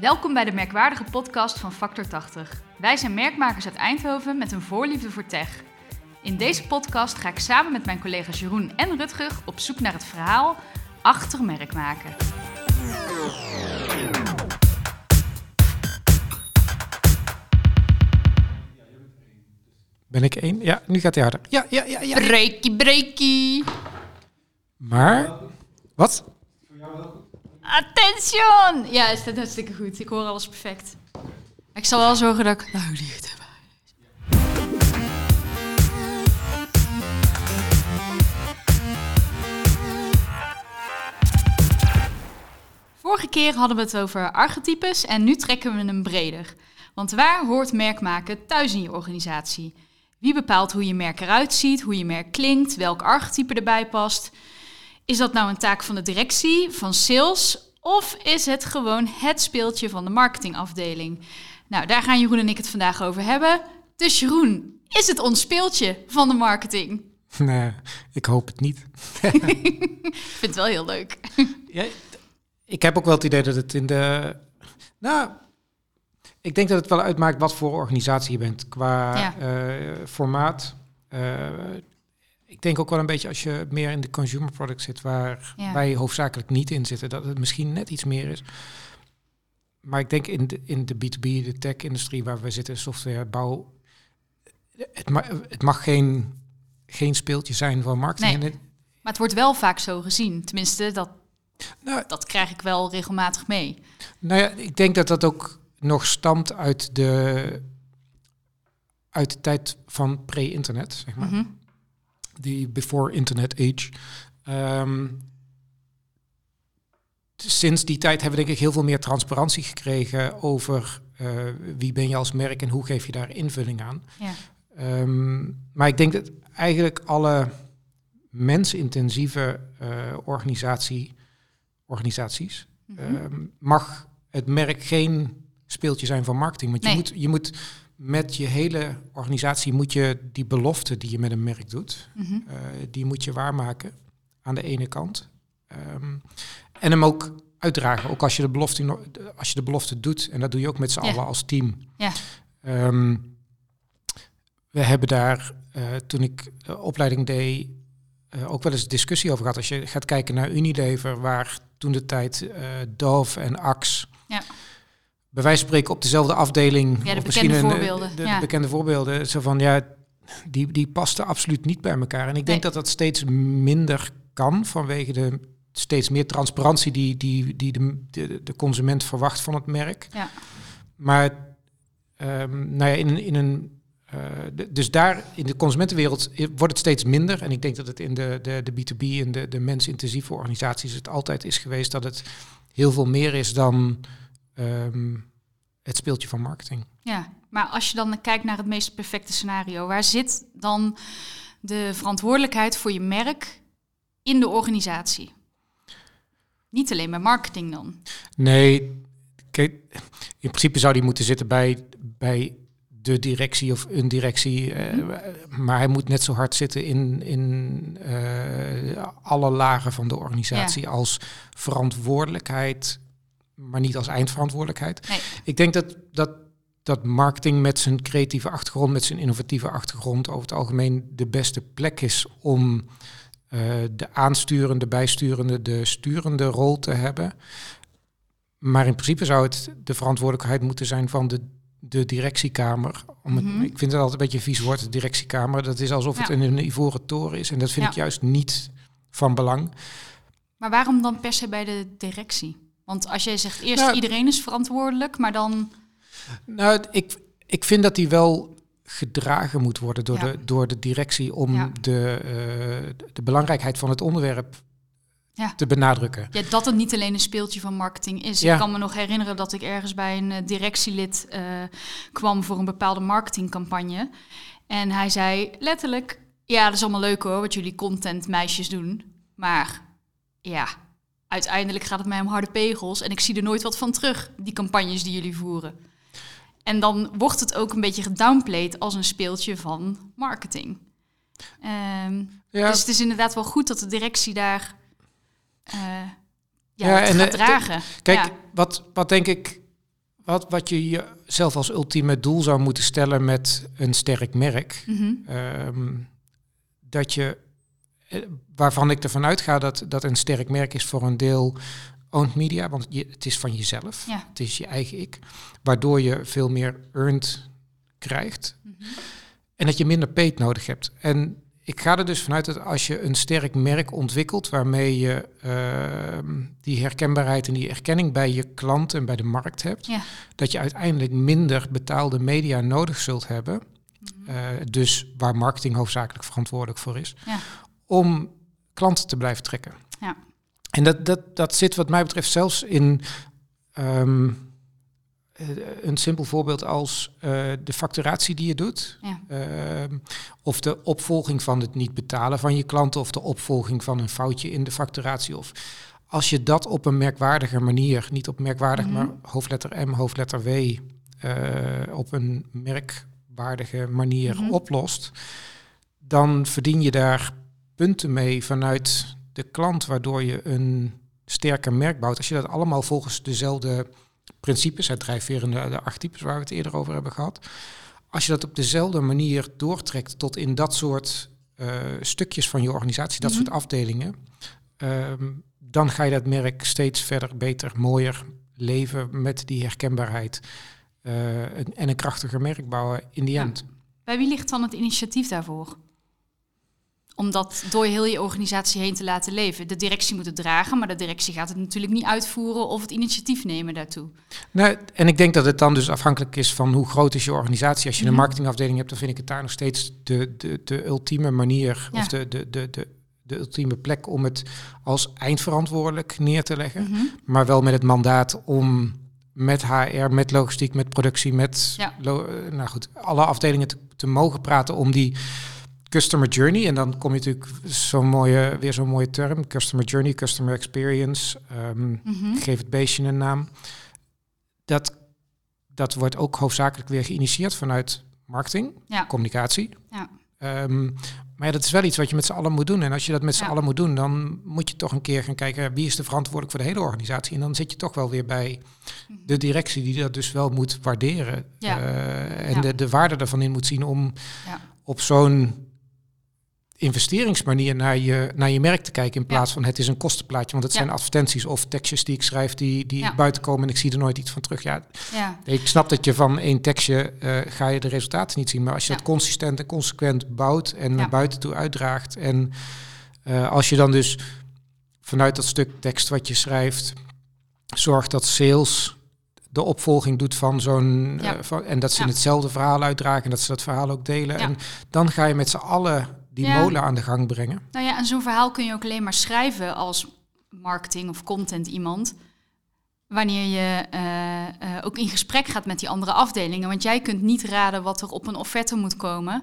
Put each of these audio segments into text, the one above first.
Welkom bij de merkwaardige podcast van Factor 80. Wij zijn merkmakers uit Eindhoven met een voorliefde voor tech. In deze podcast ga ik samen met mijn collega's Jeroen en Rutger op zoek naar het verhaal achter merkmaken. Ben ik één? Ja, nu gaat hij harder. Ja, ja, ja, ja. Breakie, breakie. Maar, wat? Attention! Ja, is dat hartstikke goed. Ik hoor alles perfect. Ik zal wel zorgen dat ik... Nou, dicht heb. Vorige keer hadden we het over archetypes en nu trekken we hem breder. Want waar hoort merkmaken thuis in je organisatie? Wie bepaalt hoe je merk eruit ziet, hoe je merk klinkt, welk archetype erbij past? Is dat nou een taak van de directie, van sales of is het gewoon het speeltje van de marketingafdeling? Nou, daar gaan Jeroen en ik het vandaag over hebben. Dus Jeroen, is het ons speeltje van de marketing? Nee, ik hoop het niet. ik vind het wel heel leuk. Ja, ik heb ook wel het idee dat het in de... Nou, ik denk dat het wel uitmaakt wat voor organisatie je bent qua Ja. eh, formaat. Eh, ik denk ook wel een beetje als je meer in de consumer product zit, waar Ja. wij hoofdzakelijk niet in zitten, dat het misschien net iets meer is. Maar ik denk in de, in de B2B, de tech-industrie waar we zitten, software, bouw, het, ma het mag geen, geen speeltje zijn van marketing. Nee. Maar het wordt wel vaak zo gezien. Tenminste, dat, nou, dat krijg ik wel regelmatig mee. Nou ja, ik denk dat dat ook nog stamt uit de, uit de tijd van pre-internet, zeg maar. Mhm. Die before internet age. Ehm, sinds die tijd hebben we denk ik heel veel meer transparantie gekregen over eh, wie ben je als merk en hoe geef je daar invulling aan. Ja. Ehm, maar ik denk dat eigenlijk alle mensintensieve eh, organisatie, organisaties Mhm. Ehm, mag het merk geen speeltje zijn van marketing. Want Nee. je, moet, je moet met je hele organisatie moet je die belofte die je met een merk doet, Mhm. eh, die moet je waarmaken aan de ene kant. Ehm, en hem ook uitdragen. Ook als je de belofte, als je de belofte doet. En dat doe je ook met z'n allen als team. Ja. Ehm, we hebben daar, eh, toen ik opleiding deed, eh, ook wel eens discussie over gehad. Als je gaat kijken naar Unilever, waar toen de tijd Dove en Axe, Ja. Bij wijze van spreken op dezelfde afdeling, Ja, de of misschien bekende een, eh, voorbeelden, de, ja. de bekende voorbeelden, zo van ja, die, die pasten absoluut niet bij elkaar. En ik denk Nee. dat dat steeds minder kan vanwege de steeds meer transparantie die, die, die de, de, de consument verwacht van het merk. Ja. Maar ehm, nou ja, in, in een. eh, dus daar in de consumentenwereld wordt het steeds minder. En ik denk dat het in de, de, de B2B en de, de mensintensieve organisaties het altijd is geweest dat het heel veel meer is dan ehm, het speeltje van marketing. Ja, maar als je dan kijkt naar het meest perfecte scenario, waar zit dan de verantwoordelijkheid voor je merk in de organisatie? Niet alleen bij marketing dan. Nee, kijk, in principe zou die moeten zitten bij, bij de directie of een directie. eh, Maar hij moet net zo hard zitten in, in eh, alle lagen van de organisatie als verantwoordelijkheid, maar niet als eindverantwoordelijkheid. Nee. Ik denk dat, dat, dat marketing met zijn creatieve achtergrond, met zijn innovatieve achtergrond over het algemeen de beste plek is om eh, de aansturende, bijsturende, de sturende rol te hebben. Maar in principe zou het de verantwoordelijkheid moeten zijn van de, de directiekamer. Om het, Mhm. Ik vind het altijd een beetje een vies woord, de directiekamer. Dat is alsof het in een ivoren toren is. En dat vind Ja. ik juist niet van belang. Maar waarom dan per se bij de directie? Want als jij zegt eerst Nou- iedereen is verantwoordelijk, maar dan... Nou, ik, ik vind dat die wel gedragen moet worden door, Ja. de, door de directie om Ja. de, eh, de belangrijkheid van het onderwerp Ja. te benadrukken. Ja, dat het niet alleen een speeltje van marketing is. Ja. Ik kan me nog herinneren dat ik ergens bij een eh, directielid eh, kwam voor een bepaalde marketingcampagne. En hij zei letterlijk, ja, dat is allemaal leuk hoor, wat jullie contentmeisjes doen. Maar ja, uiteindelijk gaat het mij om harde pegels en ik zie er nooit wat van terug, die campagnes die jullie voeren. En dan wordt het ook een beetje gedownplayed als een speeltje van marketing. Ehm, Ja, Dus het is inderdaad wel goed dat de directie daar eh ja, en, gaat eh, dragen. Kijk, Ja. wat, wat denk ik wat, wat je jezelf als ultieme doel zou moeten stellen met een sterk merk. Mhm. Ehm, dat je, waarvan ik ervan uitga dat, dat een sterk merk is voor een deel owned media, want je, het is van jezelf, Ja. het is je eigen ik, waardoor je veel meer earned krijgt Mhm. en dat je minder paid nodig hebt. En ik ga er dus vanuit dat als je een sterk merk ontwikkelt, waarmee je ehm, die herkenbaarheid en die erkenning bij je klant en bij de markt hebt, Ja. dat je uiteindelijk minder betaalde media nodig zult hebben. Mhm. eh, dus waar marketing hoofdzakelijk verantwoordelijk voor is, Ja. Om klanten te blijven trekken. Ja. En dat, dat, dat zit wat mij betreft zelfs in ehm, eh, een simpel voorbeeld als eh, de facturatie die je doet. Ja. Ehm, of de opvolging van het niet betalen van je klanten, of de opvolging van een foutje in de facturatie. Of als je dat op een merkwaardige manier, niet op merkwaardig, Mhm. maar hoofdletter M, hoofdletter W, eh, op een merkwaardige manier Mhm. oplost, dan verdien je daar punten mee vanuit de klant, waardoor je een sterker merk bouwt. Als je dat allemaal volgens dezelfde principes, het drijfveer en de, de archetypes waar we het eerder over hebben gehad, als je dat op dezelfde manier doortrekt tot in dat soort eh, stukjes van je organisatie, dat Mhm. soort afdelingen, ehm, dan ga je dat merk steeds verder, beter, mooier leven met die herkenbaarheid eh, en- en een krachtiger merk bouwen in die Ja. end. Bij wie ligt dan het initiatief daarvoor? Om dat door heel je organisatie heen te laten leven. De directie moet het dragen, maar de directie gaat het natuurlijk niet uitvoeren of het initiatief nemen daartoe. Nou, en ik denk dat het dan dus afhankelijk is van hoe groot is je organisatie. Als je een marketingafdeling hebt, dan vind ik het daar nog steeds de, de, de ultieme manier Ja. of de, de, de, de, de ultieme plek om het als eindverantwoordelijk neer te leggen. Mhm. Maar wel met het mandaat om met HR, met logistiek, met productie, met Ja. eh, nou goed, alle afdelingen te, te mogen praten om die customer journey. En dan kom je natuurlijk zo'n mooie, weer zo'n mooie term, customer journey, customer experience. Mhm. geef het beestje een naam. Dat, dat wordt ook hoofdzakelijk weer geïnitieerd vanuit marketing, Ja. communicatie. Ja. Ehm, maar ja, dat is wel iets wat je met z'n allen moet doen. En als je dat met z'n allen moet doen, dan moet je toch een keer gaan kijken wie is er verantwoordelijk voor de hele organisatie. En dan zit je toch wel weer bij de directie die dat dus wel moet waarderen. Eh, en de, de waarde ervan in moet zien om op zo'n investeringsmanier naar je, naar je merk te kijken in Ja. plaats van het is een kostenplaatje. Want het Ja. zijn advertenties of tekstjes die ik schrijf die, die Ja. buiten komen en ik zie er nooit iets van terug. Ja, Ja. ik snap dat je van één tekstje eh, ga je de resultaten niet zien. Maar als je dat consistent en consequent bouwt en naar buiten toe uitdraagt. En eh, als je dan dus vanuit dat stuk tekst wat je schrijft, zorgt dat sales de opvolging doet van zo'n... Eh, en dat ze hetzelfde verhaal uitdragen en dat ze dat verhaal ook delen. En dan ga je met z'n allen die Ja. molen aan de gang brengen. Nou ja, en zo'n verhaal kun je ook alleen maar schrijven als marketing of content iemand. Wanneer je eh, eh, ook in gesprek gaat met die andere afdelingen. Want jij kunt niet raden wat er op een offerte moet komen.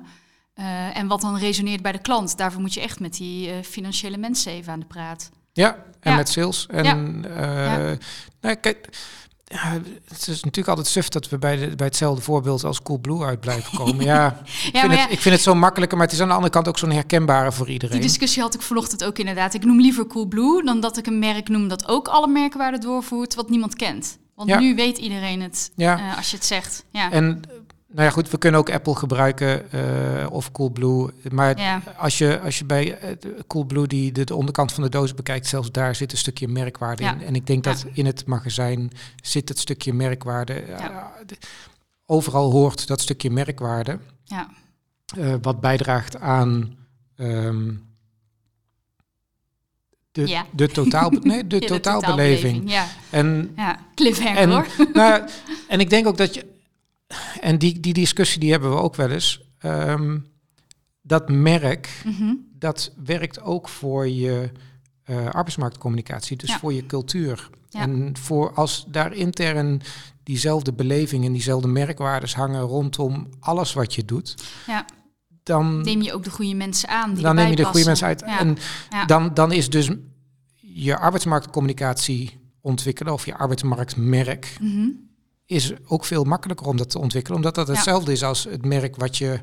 eh, en wat dan resoneert bij de klant. Daarvoor moet je echt met die financiële mensen even aan de praat. Ja, en Ja. met sales. En Ja. nou, kijk, ja, het is natuurlijk altijd suf dat we bij, de, bij hetzelfde voorbeeld als Coolblue uit blijven komen. Ja, ik, Ja, vind het, ik vind het zo makkelijker, maar het is aan de andere kant ook zo'n herkenbare voor iedereen. die discussie had ik vanochtend ook inderdaad. Ik noem liever Coolblue dan dat ik een merk noem dat ook alle merkwaarden doorvoert wat niemand kent. Want Ja. nu weet iedereen het Ja. eh, als je het zegt. Ja. En nou ja, goed, we kunnen ook Apple gebruiken eh, of Coolblue. Maar ja. als, je, als je bij eh, Coolblue die de, de onderkant van de doos bekijkt, zelfs daar zit een stukje merkwaarde Ja. in. En ik denk Ja. dat in het magazijn zit het stukje merkwaarde. Eh, de- overal hoort dat stukje merkwaarde. Ja. wat bijdraagt aan ehm, de, Ja. de, totaal, nee, de totaalbeleving. Ja, En, ja. cliffhanger En- hoor. nou, en ik denk ook dat je, en die, die discussie die hebben we ook wel eens, ehm, dat merk, Mhm. dat werkt ook voor je eh, arbeidsmarktcommunicatie, dus Ja. voor je cultuur. Ja. En voor als daar intern diezelfde beleving en diezelfde merkwaardes hangen rondom alles wat je doet, Ja. dan, Neem je ook de goede mensen aan. Die dan neem je de goede mensen uit. En dan, dan is dus je arbeidsmarktcommunicatie ontwikkelen of je arbeidsmarktmerk Mhm. Is ook veel makkelijker om dat te ontwikkelen, omdat dat hetzelfde is als het merk wat je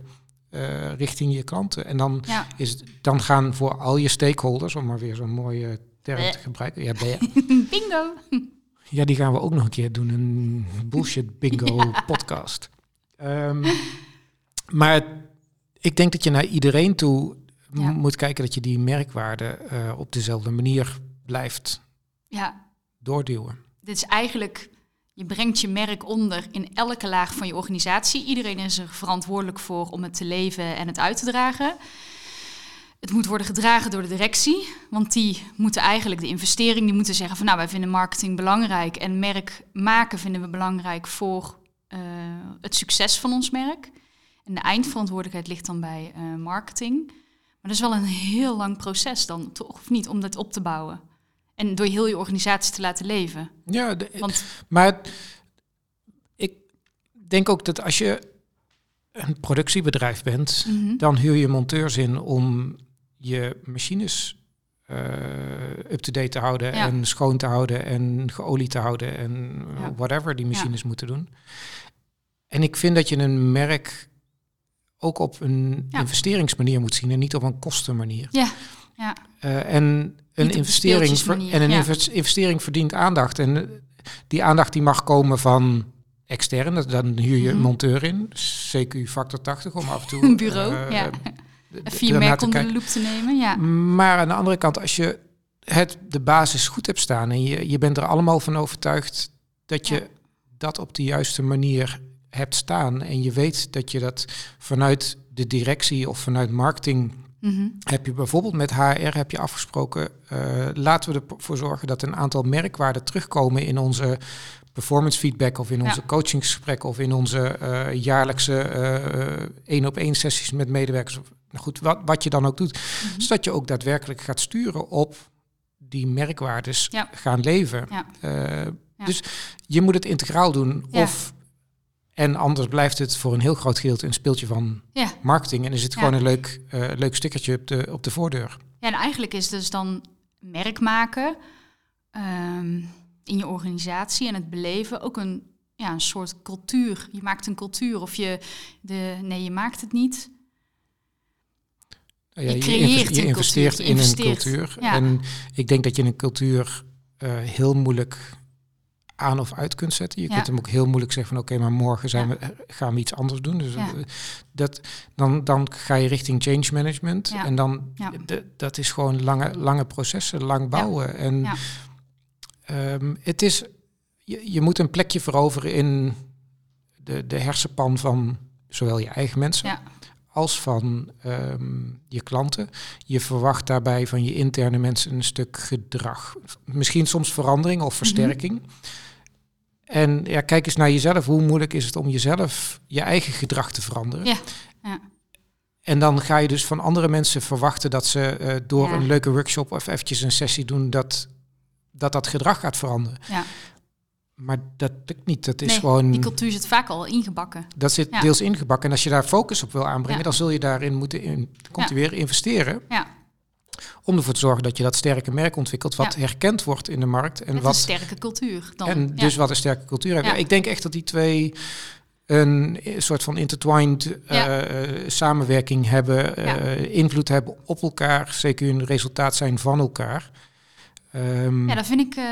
eh, richting je klanten. En dan, Ja. is dan gaan voor al je stakeholders, om maar weer zo'n mooie term Bleh. te gebruiken. Ja, Bingo. Ja, die gaan we ook nog een keer doen. Een bullshit bingo podcast. Ehm, maar ik denk dat je naar iedereen toe Ja. moet kijken dat je die merkwaarde eh, op dezelfde manier blijft Ja, doorduwen. dit is eigenlijk, je brengt je merk onder in elke laag van je organisatie. Iedereen is er verantwoordelijk voor om het te leven en het uit te dragen. Het moet worden gedragen door de directie, want die moeten eigenlijk de investering, die moeten zeggen van nou wij vinden marketing belangrijk en merk maken vinden we belangrijk voor eh, het succes van ons merk. En de eindverantwoordelijkheid ligt dan bij eh, marketing. Maar dat is wel een heel lang proces dan, toch? Of niet, om dat op te bouwen. En door heel je organisatie te laten leven. Ja, de- Want maar ik denk ook dat als je een productiebedrijf bent, Mhm. dan huur je monteurs in om je machines eh, up-to-date te houden Ja. en schoon te houden en geolied te houden en Ja. whatever die machines moeten doen. En ik vind dat je een merk ook op een investeringsmanier moet zien en niet op een kostenmanier. Ja, ja. Eh, en een investering, ver- en een ja. investering verdient aandacht. En eh, die aandacht die mag komen van extern. Dan huur je een Mhm. monteur in, CQ factor 80 om af en toe Een bureau, eh, ja. merk onder de loep te nemen. Ja, Maar aan de andere kant, als je het, de basis goed hebt staan en je, je bent er allemaal van overtuigd dat je Ja. dat op de juiste manier hebt staan en je weet dat je dat vanuit de directie of vanuit marketing Mhm. heb je bijvoorbeeld met HR heb je afgesproken, eh, laten we ervoor zorgen dat een aantal merkwaarden terugkomen in onze performance feedback of in onze Ja. coachingsgesprekken of in onze eh, jaarlijkse één op één sessies met medewerkers. Of, nou goed, wat, wat je dan ook doet. Mhm. Zodat je ook daadwerkelijk gaat sturen op die merkwaardes Ja. gaan leven. Ja. Eh. Dus je moet het integraal doen. Of, en anders blijft het voor een heel groot gedeelte een speeltje van ja. marketing. En is het Ja. gewoon een leuk, eh, leuk stickertje op de, op de voordeur. ja, en eigenlijk is dus dan merk maken ehm, in je organisatie en het beleven ook een, ja, een soort cultuur. Je maakt een cultuur of je, de, nee, je maakt het niet. Nou ja, Je je, creëert een je cultuur, investeert in een cultuur. Ja. En ik denk dat je een cultuur eh, heel moeilijk aan of uit kunt zetten. Je Ja. kunt hem ook heel moeilijk zeggen van oké, maar morgen zijn Ja. we, eh, gaan we iets anders doen. Dus Ja. eh, dat, dan, dan ga je richting change management. En dan dat is gewoon lange, lange processen, lang bouwen. En ehm, het is, je, je moet een plekje veroveren in de, de hersenpan van zowel je eigen mensen Ja. Als van ehm, je klanten. Je verwacht daarbij van je interne mensen een stuk gedrag. Misschien soms verandering Mhm. of versterking. En ja, kijk eens naar jezelf. Hoe moeilijk is het om jezelf, je eigen gedrag te veranderen? Ja, ja. En dan ga je dus van andere mensen verwachten dat ze eh, door Ja. een leuke workshop of eventjes een sessie doen, dat dat, dat gedrag gaat veranderen. Ja. Maar dat lukt niet. Dat is Nee, gewoon. Die cultuur zit vaak al ingebakken. Dat zit Ja. deels ingebakken. En als je daar focus op wil aanbrengen, Ja. dan zul je daarin moeten in, weer investeren. Ja. Om ervoor te zorgen dat je dat sterke merk ontwikkelt, wat herkend wordt in de markt. En, Met wat, een sterke cultuur dan. en dus wat een sterke cultuur hebben. Ik denk echt dat die twee een soort van intertwined Ja. eh, samenwerking hebben, eh, invloed hebben op elkaar, zeker een resultaat zijn van elkaar. Ehm, Ja, dat vind ik eh,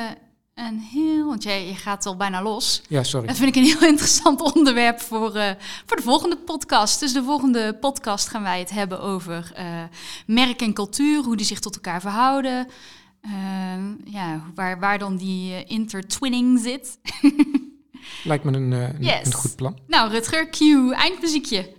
een heel... Want jij je gaat al bijna los. ja, sorry. Dat vind ik een heel interessant onderwerp voor, eh, voor de volgende podcast. Dus de volgende podcast gaan wij het hebben over eh, merk en cultuur, hoe die zich tot elkaar verhouden. Eh, ja, waar, waar dan die intertwinning zit. Lijkt me een, een- Yes. een goed plan. Nou, Rutger, cue, eindmuziekje.